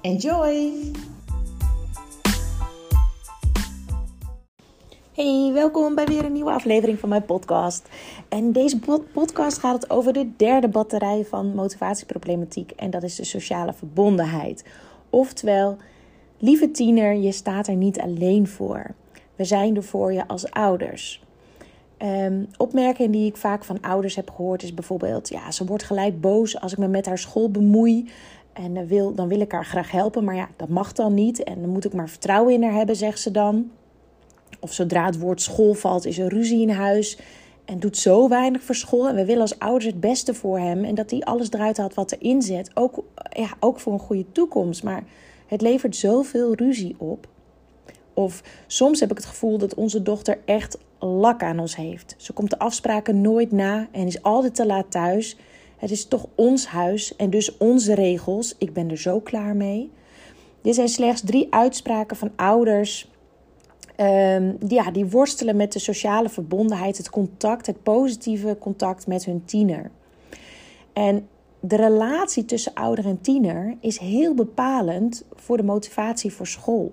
Enjoy! Hey, welkom bij weer een nieuwe aflevering van mijn podcast. En deze podcast gaat het over de derde batterij van motivatieproblematiek en dat is de sociale verbondenheid. Oftewel, lieve tiener, je staat er niet alleen voor. We zijn er voor je als ouders. Um, opmerkingen die ik vaak van ouders heb gehoord is bijvoorbeeld: ja, ze wordt gelijk boos als ik me met haar school bemoei. En wil, dan wil ik haar graag helpen, maar ja, dat mag dan niet. En dan moet ik maar vertrouwen in haar hebben, zegt ze dan. Of zodra het woord school valt, is er ruzie in huis. En doet zo weinig voor school. En we willen als ouders het beste voor hem. En dat hij alles eruit haalt wat erin zit. Ook, ja, ook voor een goede toekomst. Maar het levert zoveel ruzie op. Of soms heb ik het gevoel dat onze dochter echt lak aan ons heeft. Ze komt de afspraken nooit na en is altijd te laat thuis. Het is toch ons huis en dus onze regels. Ik ben er zo klaar mee. Dit zijn slechts drie uitspraken van ouders. Um, ja, die worstelen met de sociale verbondenheid, het contact, het positieve contact met hun tiener. En de relatie tussen ouder en tiener is heel bepalend voor de motivatie voor school.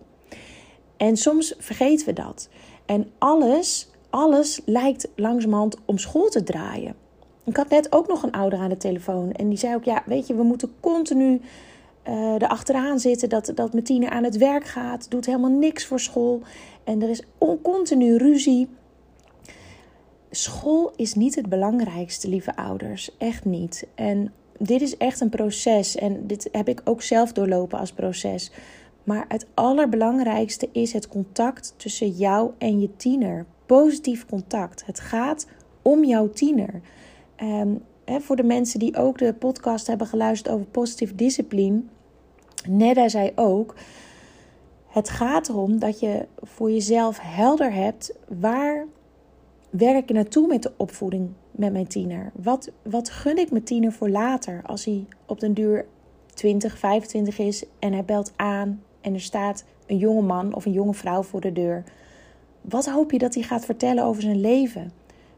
En soms vergeten we dat. En alles, alles lijkt langzamerhand om school te draaien. Ik had net ook nog een ouder aan de telefoon. En die zei ook: Ja, weet je, we moeten continu uh, erachteraan zitten dat, dat mijn tiener aan het werk gaat. Doet helemaal niks voor school. En er is continu ruzie. School is niet het belangrijkste, lieve ouders. Echt niet. En dit is echt een proces. En dit heb ik ook zelf doorlopen als proces. Maar het allerbelangrijkste is het contact tussen jou en je tiener. Positief contact. Het gaat om jouw tiener. Um, voor de mensen die ook de podcast hebben geluisterd over positief discipline. Nedda zei ook: Het gaat erom dat je voor jezelf helder hebt waar werk ik naartoe met de opvoeding met mijn tiener. Wat, wat gun ik mijn tiener voor later als hij op den duur 20, 25 is en hij belt aan en er staat een jonge man of een jonge vrouw voor de deur. Wat hoop je dat hij gaat vertellen over zijn leven?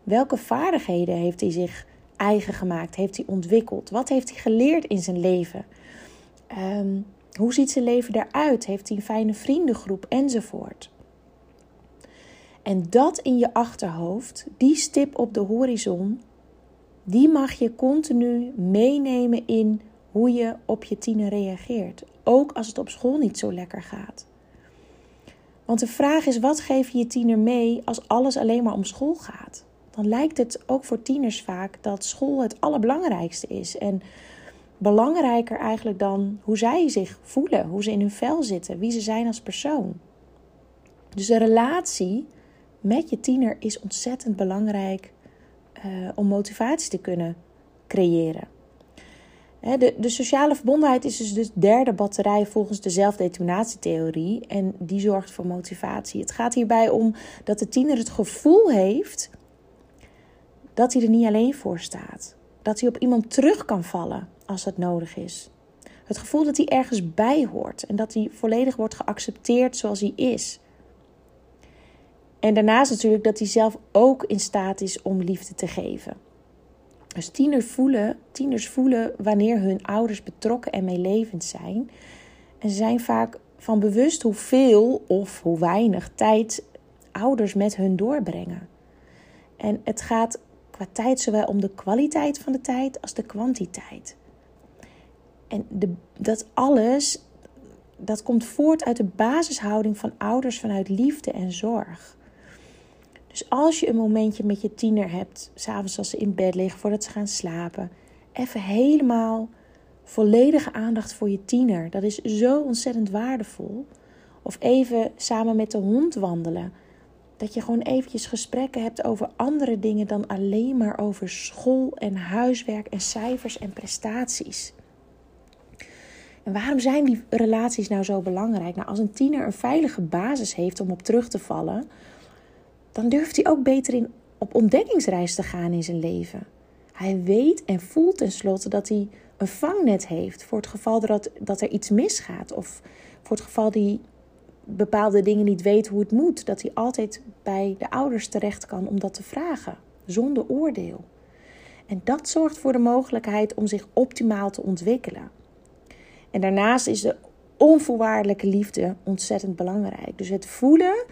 Welke vaardigheden heeft hij zich eigen gemaakt? Heeft hij ontwikkeld? Wat heeft hij geleerd in zijn leven? Um, hoe ziet zijn leven eruit? Heeft hij een fijne vriendengroep enzovoort? En dat in je achterhoofd, die stip op de horizon, die mag je continu meenemen in hoe je op je tiener reageert. Ook als het op school niet zo lekker gaat. Want de vraag is: wat geef je je tiener mee als alles alleen maar om school gaat? Dan lijkt het ook voor tieners vaak dat school het allerbelangrijkste is. En belangrijker eigenlijk dan hoe zij zich voelen, hoe ze in hun vel zitten, wie ze zijn als persoon. Dus de relatie met je tiener is ontzettend belangrijk uh, om motivatie te kunnen creëren. De, de, sociale verbondenheid is dus de derde batterij volgens de zelfdeterminatietheorie en die zorgt voor motivatie. Het gaat hierbij om dat de tiener het gevoel heeft dat hij er niet alleen voor staat. Dat hij op iemand terug kan vallen als dat nodig is. Het gevoel dat hij ergens bij hoort en dat hij volledig wordt geaccepteerd zoals hij is. En daarnaast natuurlijk dat hij zelf ook in staat is om liefde te geven. Dus tieners voelen, tieners voelen wanneer hun ouders betrokken en meelevend zijn. En ze zijn vaak van bewust hoeveel of hoe weinig tijd ouders met hun doorbrengen. En het gaat qua tijd zowel om de kwaliteit van de tijd als de kwantiteit. En de, dat alles, dat komt voort uit de basishouding van ouders vanuit liefde en zorg. Dus als je een momentje met je tiener hebt, s'avonds als ze in bed liggen, voordat ze gaan slapen, even helemaal volledige aandacht voor je tiener. Dat is zo ontzettend waardevol. Of even samen met de hond wandelen. Dat je gewoon eventjes gesprekken hebt over andere dingen dan alleen maar over school en huiswerk en cijfers en prestaties. En waarom zijn die relaties nou zo belangrijk? Nou, als een tiener een veilige basis heeft om op terug te vallen, dan durft hij ook beter in, op ontdekkingsreis te gaan in zijn leven. Hij weet en voelt tenslotte dat hij een vangnet heeft voor het geval dat, dat er iets misgaat. Of voor het geval hij bepaalde dingen niet weet hoe het moet. Dat hij altijd bij de ouders terecht kan om dat te vragen, zonder oordeel. En dat zorgt voor de mogelijkheid om zich optimaal te ontwikkelen. En daarnaast is de onvoorwaardelijke liefde ontzettend belangrijk. Dus het voelen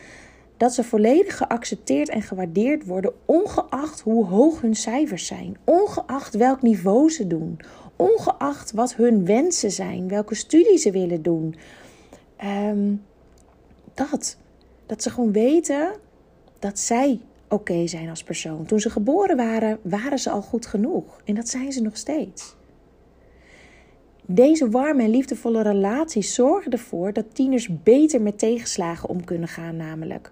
dat ze volledig geaccepteerd en gewaardeerd worden, ongeacht hoe hoog hun cijfers zijn, ongeacht welk niveau ze doen, ongeacht wat hun wensen zijn, welke studie ze willen doen. Ehm, dat. Dat ze gewoon weten dat zij oké zijn als persoon. Toen ze geboren waren, waren ze al goed genoeg. En dat zijn ze nog steeds. Deze warme en liefdevolle relaties zorgen ervoor dat tieners beter met tegenslagen om kunnen gaan, namelijk.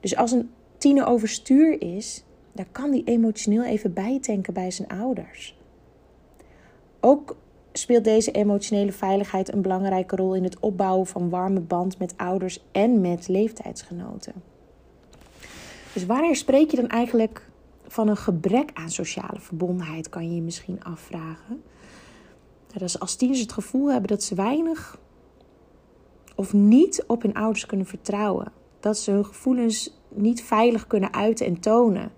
Dus als een tiener overstuur is, dan kan die emotioneel even bijtanken bij zijn ouders. Ook speelt deze emotionele veiligheid een belangrijke rol in het opbouwen van warme band met ouders en met leeftijdsgenoten. Dus wanneer spreek je dan eigenlijk van een gebrek aan sociale verbondenheid, kan je je misschien afvragen. Dat is als tieners het gevoel hebben dat ze weinig of niet op hun ouders kunnen vertrouwen. Dat ze hun gevoelens niet veilig kunnen uiten en tonen.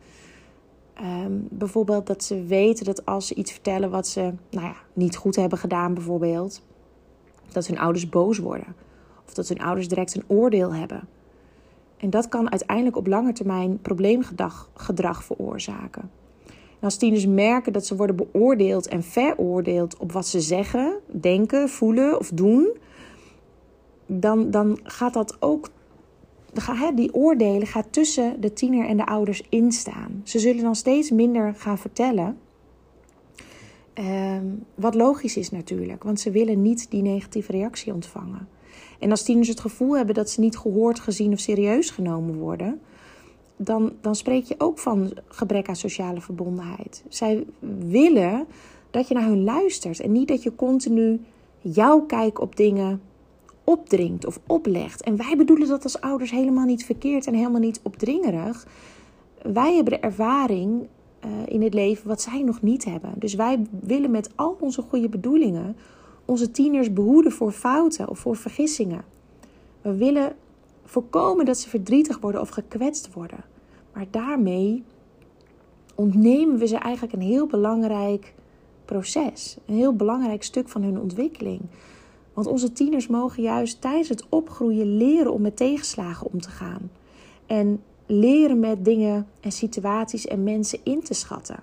Ehm, bijvoorbeeld dat ze weten dat als ze iets vertellen wat ze nou ja, niet goed hebben gedaan, bijvoorbeeld, dat hun ouders boos worden. Of dat hun ouders direct een oordeel hebben. En dat kan uiteindelijk op lange termijn probleemgedrag veroorzaken. En als tieners merken dat ze worden beoordeeld en veroordeeld op wat ze zeggen, denken, voelen of doen, dan, dan gaat dat ook die oordelen gaat tussen de tiener en de ouders instaan. Ze zullen dan steeds minder gaan vertellen. Ehm, wat logisch is natuurlijk, want ze willen niet die negatieve reactie ontvangen. En als tieners het gevoel hebben dat ze niet gehoord, gezien of serieus genomen worden, dan, dan spreek je ook van gebrek aan sociale verbondenheid. Zij willen dat je naar hun luistert en niet dat je continu jouw kijk op dingen opdringt of oplegt. En wij bedoelen dat als ouders helemaal niet verkeerd en helemaal niet opdringerig. Wij hebben de ervaring uh, in het leven wat zij nog niet hebben. Dus wij willen met al onze goede bedoelingen onze tieners behoeden voor fouten of voor vergissingen. We willen voorkomen dat ze verdrietig worden of gekwetst worden. Maar daarmee ontnemen we ze eigenlijk een heel belangrijk proces, een heel belangrijk stuk van hun ontwikkeling. Want onze tieners mogen juist tijdens het opgroeien leren om met tegenslagen om te gaan. En leren met dingen en situaties en mensen in te schatten.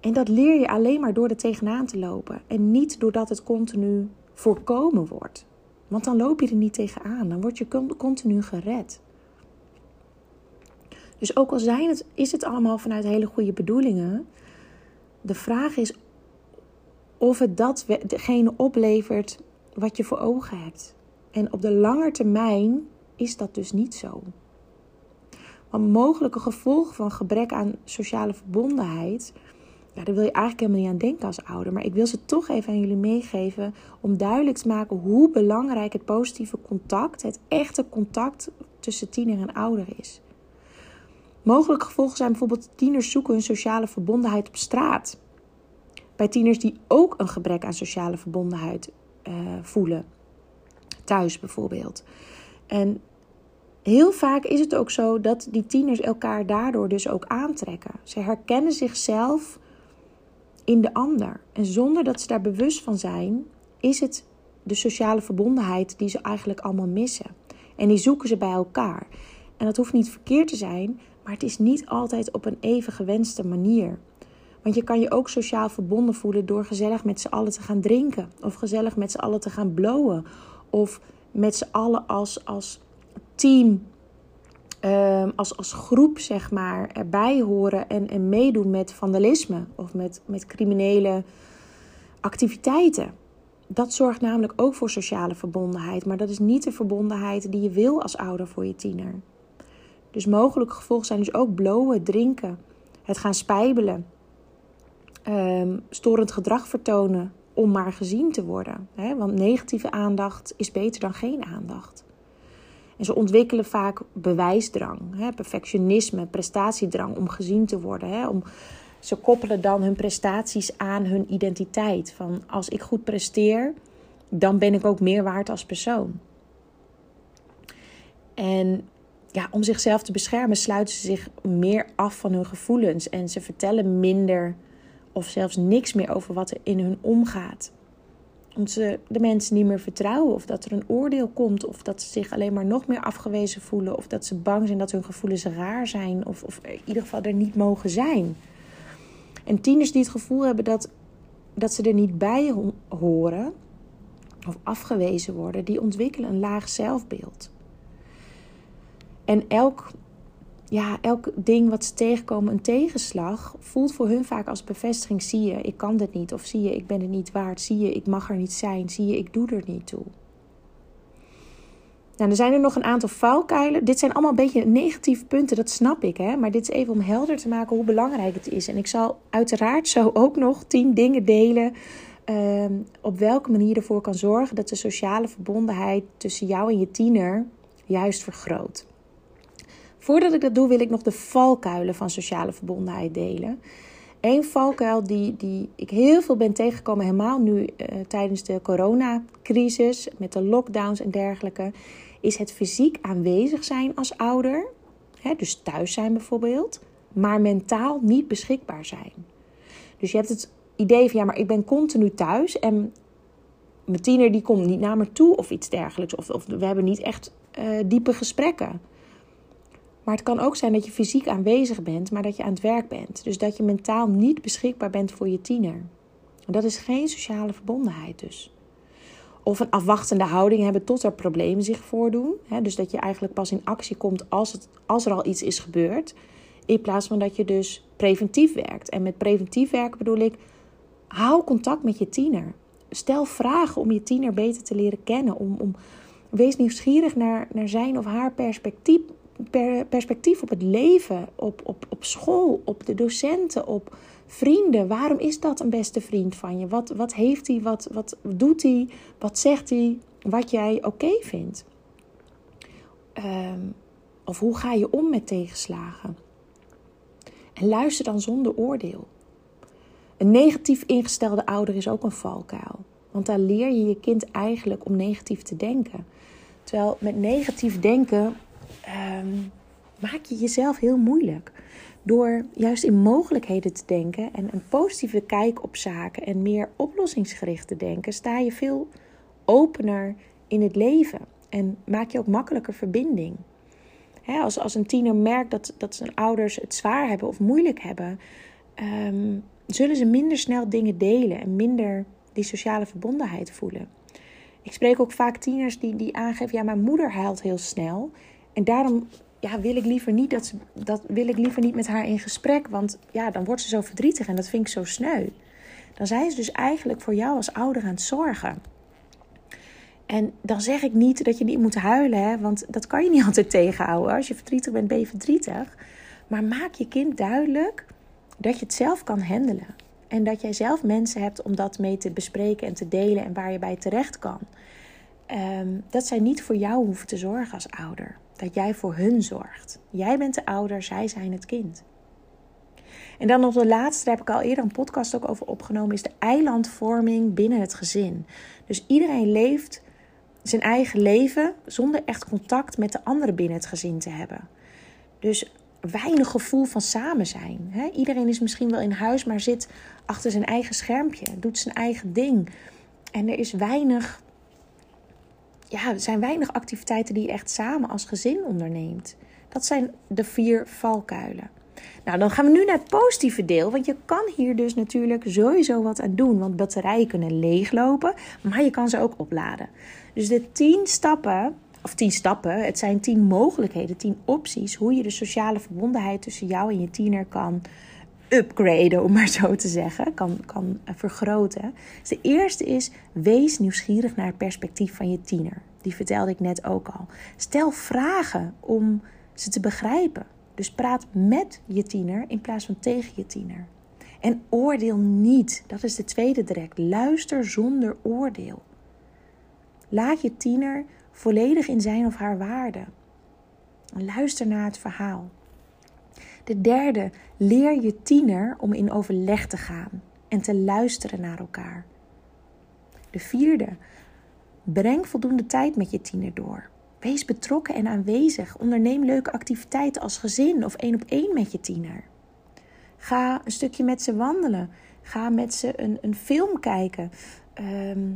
En dat leer je alleen maar door er tegenaan te lopen. En niet doordat het continu voorkomen wordt. Want dan loop je er niet tegenaan. Dan word je continu gered. Dus ook al zijn het, is het allemaal vanuit hele goede bedoelingen. De vraag is of het datgene oplevert wat je voor ogen hebt. En op de lange termijn is dat dus niet zo. Want mogelijke gevolgen van gebrek aan sociale verbondenheid, ja, daar wil je eigenlijk helemaal niet aan denken als ouder. Maar ik wil ze toch even aan jullie meegeven om duidelijk te maken hoe belangrijk het positieve contact, het echte contact tussen tiener en ouder is. Mogelijke gevolgen zijn bijvoorbeeld tieners zoeken hun sociale verbondenheid op straat. Bij tieners die ook een gebrek aan sociale verbondenheid uh, voelen. Thuis bijvoorbeeld. En heel vaak is het ook zo dat die tieners elkaar daardoor dus ook aantrekken. Ze herkennen zichzelf in de ander. En zonder dat ze daar bewust van zijn, is het de sociale verbondenheid die ze eigenlijk allemaal missen. En die zoeken ze bij elkaar. En dat hoeft niet verkeerd te zijn, maar het is niet altijd op een even gewenste manier. Want je kan je ook sociaal verbonden voelen door gezellig met z'n allen te gaan drinken. Of gezellig met z'n allen te gaan blowen. Of met z'n allen als, als team, ehm, als, als groep zeg maar, erbij horen en, en meedoen met vandalisme. Of met, met criminele activiteiten. dat zorgt namelijk ook voor sociale verbondenheid, maar dat is niet de verbondenheid die je wil als ouder voor je tiener. Dus mogelijke gevolgen zijn dus ook blowen, drinken, het gaan spijbelen, um, storend gedrag vertonen om maar gezien te worden. Hè? Want negatieve aandacht is beter dan geen aandacht. En ze ontwikkelen vaak bewijsdrang, hè? perfectionisme, prestatiedrang om gezien te worden. Hè? Om, ze koppelen dan hun prestaties aan hun identiteit. Van als ik goed presteer, dan ben ik ook meer waard als persoon. En ja, om zichzelf te beschermen sluiten ze zich meer af van hun gevoelens en ze vertellen minder of zelfs niks meer over wat er in hun omgaat. Omdat ze de mensen niet meer vertrouwen of dat er een oordeel komt of dat ze zich alleen maar nog meer afgewezen voelen of dat ze bang zijn dat hun gevoelens raar zijn of, of in ieder geval er niet mogen zijn. En tieners die het gevoel hebben dat, dat ze er niet bij horen of afgewezen worden, die ontwikkelen een laag zelfbeeld. En elk, ja, elk ding wat ze tegenkomen, een tegenslag, voelt voor hun vaak als bevestiging: zie je, ik kan dit niet. Of zie je, ik ben het niet waard. Zie je, ik mag er niet zijn. Zie je, ik doe er niet toe. Nou, er zijn er nog een aantal valkuilen. Dit zijn allemaal een beetje negatieve punten, dat snap ik. Hè? Maar dit is even om helder te maken hoe belangrijk het is. En ik zal uiteraard zo ook nog tien dingen delen. Uh, op welke manier ervoor kan zorgen dat de sociale verbondenheid tussen jou en je tiener juist vergroot. Voordat ik dat doe, wil ik nog de valkuilen van sociale verbondenheid delen. Eén valkuil die, die ik heel veel ben tegengekomen, helemaal nu uh, tijdens de coronacrisis, met de lockdowns en dergelijke, is het fysiek aanwezig zijn als ouder. Hè, dus thuis zijn bijvoorbeeld, maar mentaal niet beschikbaar zijn. Dus je hebt het idee van ja, maar ik ben continu thuis en mijn tiener die komt niet naar me toe of iets dergelijks. Of, of we hebben niet echt uh, diepe gesprekken. Maar het kan ook zijn dat je fysiek aanwezig bent, maar dat je aan het werk bent. Dus dat je mentaal niet beschikbaar bent voor je tiener. Dat is geen sociale verbondenheid dus. Of een afwachtende houding hebben tot er problemen zich voordoen. Dus dat je eigenlijk pas in actie komt als, het, als er al iets is gebeurd. In plaats van dat je dus preventief werkt. En met preventief werken bedoel ik, hou contact met je tiener. Stel vragen om je tiener beter te leren kennen. Om, om, wees nieuwsgierig naar, naar zijn of haar perspectief, perspectief op het leven, op, op, op school, op de docenten, op vrienden. Waarom is dat een beste vriend van je? Wat, wat heeft hij? Wat, wat doet hij? Wat zegt hij? Wat jij oké vindt? Ehm, of hoe ga je om met tegenslagen? En luister dan zonder oordeel. Een negatief ingestelde ouder is ook een valkuil. Want daar leer je je kind eigenlijk om negatief te denken. Terwijl met negatief denken Ehm, maak je jezelf heel moeilijk. Door juist in mogelijkheden te denken en een positieve kijk op zaken en meer oplossingsgericht te denken, sta je veel opener in het leven en maak je ook makkelijker verbinding. als, als een tiener merkt dat, dat zijn ouders het zwaar hebben of moeilijk hebben, ehm, zullen ze minder snel dingen delen en minder die sociale verbondenheid voelen. Ik spreek ook vaak tieners die, die aangeven: ja, mijn moeder huilt heel snel. En daarom ja, wil ik liever niet dat, ze, dat wil ik liever niet met haar in gesprek. Want ja, dan wordt ze zo verdrietig en dat vind ik zo sneu. Dan zijn ze dus eigenlijk voor jou als ouder aan het zorgen. En dan zeg ik niet dat je niet moet huilen, hè, want dat kan je niet altijd tegenhouden. Als je verdrietig bent, ben je verdrietig. Maar maak je kind duidelijk dat je het zelf kan handelen. En dat jij zelf mensen hebt om dat mee te bespreken en te delen en waar je bij terecht kan. Ehm, dat zij niet voor jou hoeven te zorgen als ouder. Dat jij voor hun zorgt. Jij bent de ouder, zij zijn het kind. En dan nog de laatste, daar heb ik al eerder een podcast ook over opgenomen, is de eilandvorming binnen het gezin. Dus iedereen leeft zijn eigen leven zonder echt contact met de anderen binnen het gezin te hebben. Dus weinig gevoel van samen zijn. Iedereen is misschien wel in huis, maar zit achter zijn eigen schermpje, doet zijn eigen ding. En er is weinig ja, er zijn weinig activiteiten die je echt samen als gezin onderneemt. Dat zijn de vier valkuilen. Nou, dan gaan we nu naar het positieve deel. Want je kan hier dus natuurlijk sowieso wat aan doen. Want batterijen kunnen leeglopen, maar je kan ze ook opladen. Dus de tien stappen, of tien stappen, het zijn tien mogelijkheden, tien opties. Hoe je de sociale verbondenheid tussen jou en je tiener kan upgraden, om maar zo te zeggen, kan, kan vergroten. Dus de eerste is, wees nieuwsgierig naar het perspectief van je tiener. Die vertelde ik net ook al. Stel vragen om ze te begrijpen. Dus praat met je tiener in plaats van tegen je tiener. En oordeel niet. Dat is de tweede direct. Luister zonder oordeel. Laat je tiener volledig in zijn of haar waarde. Luister naar het verhaal. De derde, leer je tiener om in overleg te gaan en te luisteren naar elkaar. De vierde, breng voldoende tijd met je tiener door. Wees betrokken en aanwezig. Onderneem leuke activiteiten als gezin of één op één met je tiener. Ga een stukje met ze wandelen. Ga met ze een, een film kijken. Ehm,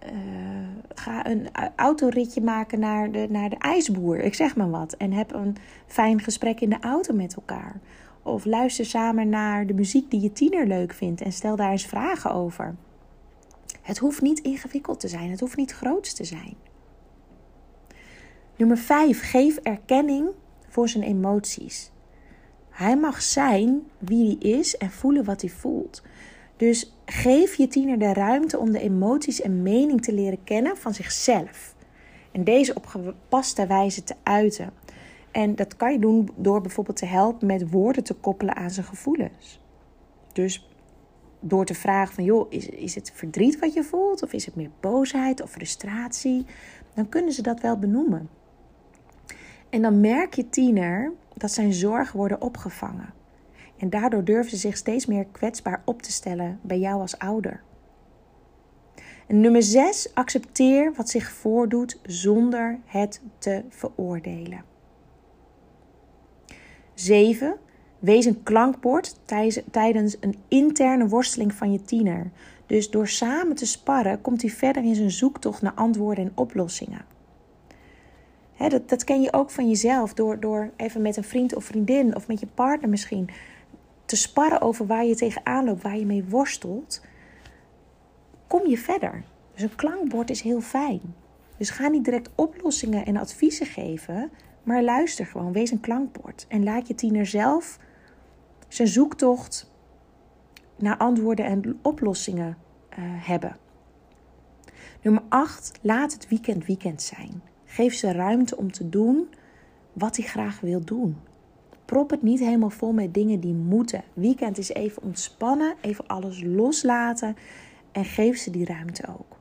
eh, ga een autoritje maken naar de, naar de ijsboer. Ik zeg maar wat. En heb een fijn gesprek in de auto met elkaar. Of luister samen naar de muziek die je tiener leuk vindt en stel daar eens vragen over. Het hoeft niet ingewikkeld te zijn. Het hoeft niet groots te zijn. Nummer 5. Geef erkenning voor zijn emoties. Hij mag zijn wie hij is en voelen wat hij voelt. Dus geef je tiener de ruimte om de emoties en mening te leren kennen van zichzelf. En deze op gepaste wijze te uiten. En dat kan je doen door bijvoorbeeld te helpen met woorden te koppelen aan zijn gevoelens. Dus door te vragen van, joh, is, is het verdriet wat je voelt? Of is het meer boosheid of frustratie? Dan kunnen ze dat wel benoemen. En dan merk je tiener dat zijn zorgen worden opgevangen. En daardoor durven ze zich steeds meer kwetsbaar op te stellen bij jou als ouder. Nummer 6, accepteer wat zich voordoet zonder het te veroordelen. 7. Wees een klankbord tijdens een interne worsteling van je tiener. Dus door samen te sparren komt hij verder in zijn zoektocht naar antwoorden en oplossingen dat, dat ken je ook van jezelf door, door even met een vriend of vriendin of met je partner misschien te sparren over waar je tegenaan loopt, waar je mee worstelt. Kom je verder. Dus een klankbord is heel fijn. Dus ga niet direct oplossingen en adviezen geven, maar luister gewoon. Wees een klankbord. En laat je tiener zelf zijn zoektocht naar antwoorden en oplossingen uh, hebben. Nummer 8. Laat het weekend weekend zijn. Geef ze ruimte om te doen wat hij graag wil doen. Prop het niet helemaal vol met dingen die moeten. Weekend is even ontspannen, even alles loslaten en geef ze die ruimte ook.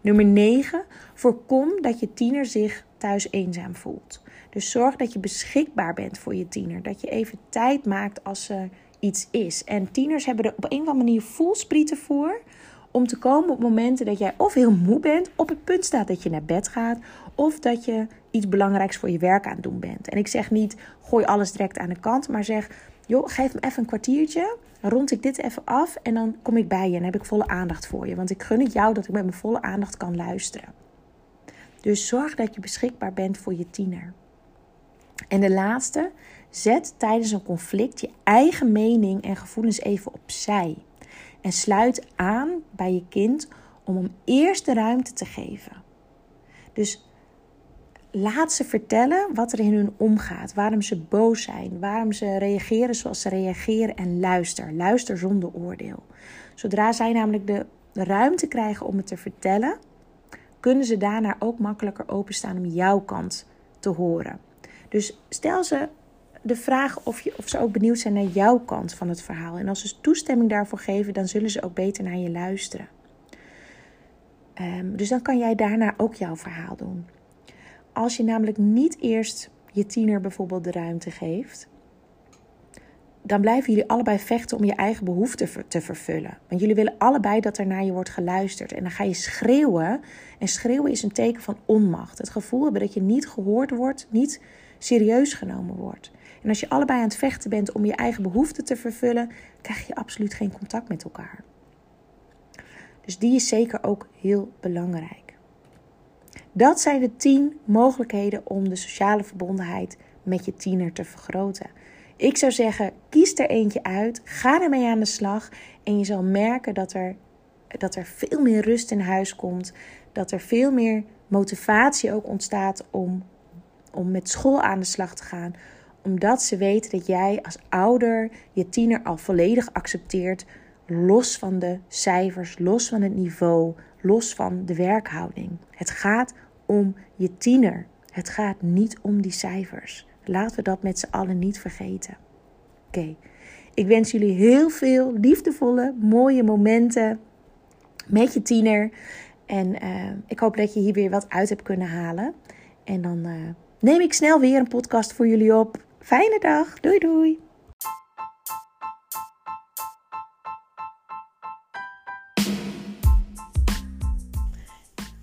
Nummer 9. Voorkom dat je tiener zich thuis eenzaam voelt. Dus zorg dat je beschikbaar bent voor je tiener. Dat je even tijd maakt als er iets is. En tieners hebben er op een of andere manier voelsprieten voor om te komen op momenten dat jij of heel moe bent, op het punt staat dat je naar bed gaat, of dat je iets belangrijks voor je werk aan het doen bent. En ik zeg niet, gooi alles direct aan de kant, maar zeg, joh, geef me even een kwartiertje, rond ik dit even af en dan kom ik bij je en heb ik volle aandacht voor je. Want ik gun het jou dat ik met mijn volle aandacht kan luisteren. Dus zorg dat je beschikbaar bent voor je tiener. En de laatste, zet tijdens een conflict je eigen mening en gevoelens even opzij. En sluit aan bij je kind om hem eerst de ruimte te geven. Dus laat ze vertellen wat er in hun omgaat, waarom ze boos zijn, waarom ze reageren zoals ze reageren en luister. Luister zonder oordeel. Zodra zij namelijk de ruimte krijgen om het te vertellen, kunnen ze daarna ook makkelijker openstaan om jouw kant te horen. Dus stel ze de vraag of, je, of ze ook benieuwd zijn naar jouw kant van het verhaal. En als ze toestemming daarvoor geven, dan zullen ze ook beter naar je luisteren. Ehm, dus dan kan jij daarna ook jouw verhaal doen. Als je namelijk niet eerst je tiener bijvoorbeeld de ruimte geeft, dan blijven jullie allebei vechten om je eigen behoeften te vervullen. Want jullie willen allebei dat er naar je wordt geluisterd. En dan ga je schreeuwen. En schreeuwen is een teken van onmacht. Het gevoel hebben dat je niet gehoord wordt, niet serieus genomen wordt. En als je allebei aan het vechten bent om je eigen behoeften te vervullen, krijg je absoluut geen contact met elkaar. Dus die is zeker ook heel belangrijk. Dat zijn de 10 mogelijkheden om de sociale verbondenheid met je tiener te vergroten. Ik zou zeggen, kies er eentje uit, ga ermee aan de slag en je zal merken dat er, dat er veel meer rust in huis komt, dat er veel meer motivatie ook ontstaat om, om met school aan de slag te gaan, Omdat ze weten dat jij als ouder je tiener al volledig accepteert, los van de cijfers, los van het niveau, los van de werkhouding. Het gaat om je tiener. Het gaat niet om die cijfers. Laten we dat met z'n allen niet vergeten. Oké, ik wens jullie heel veel liefdevolle, mooie momenten met je tiener. En uh, ik hoop dat je hier weer wat uit hebt kunnen halen. En dan uh, neem ik snel weer een podcast voor jullie op. Fijne dag. Doei doei.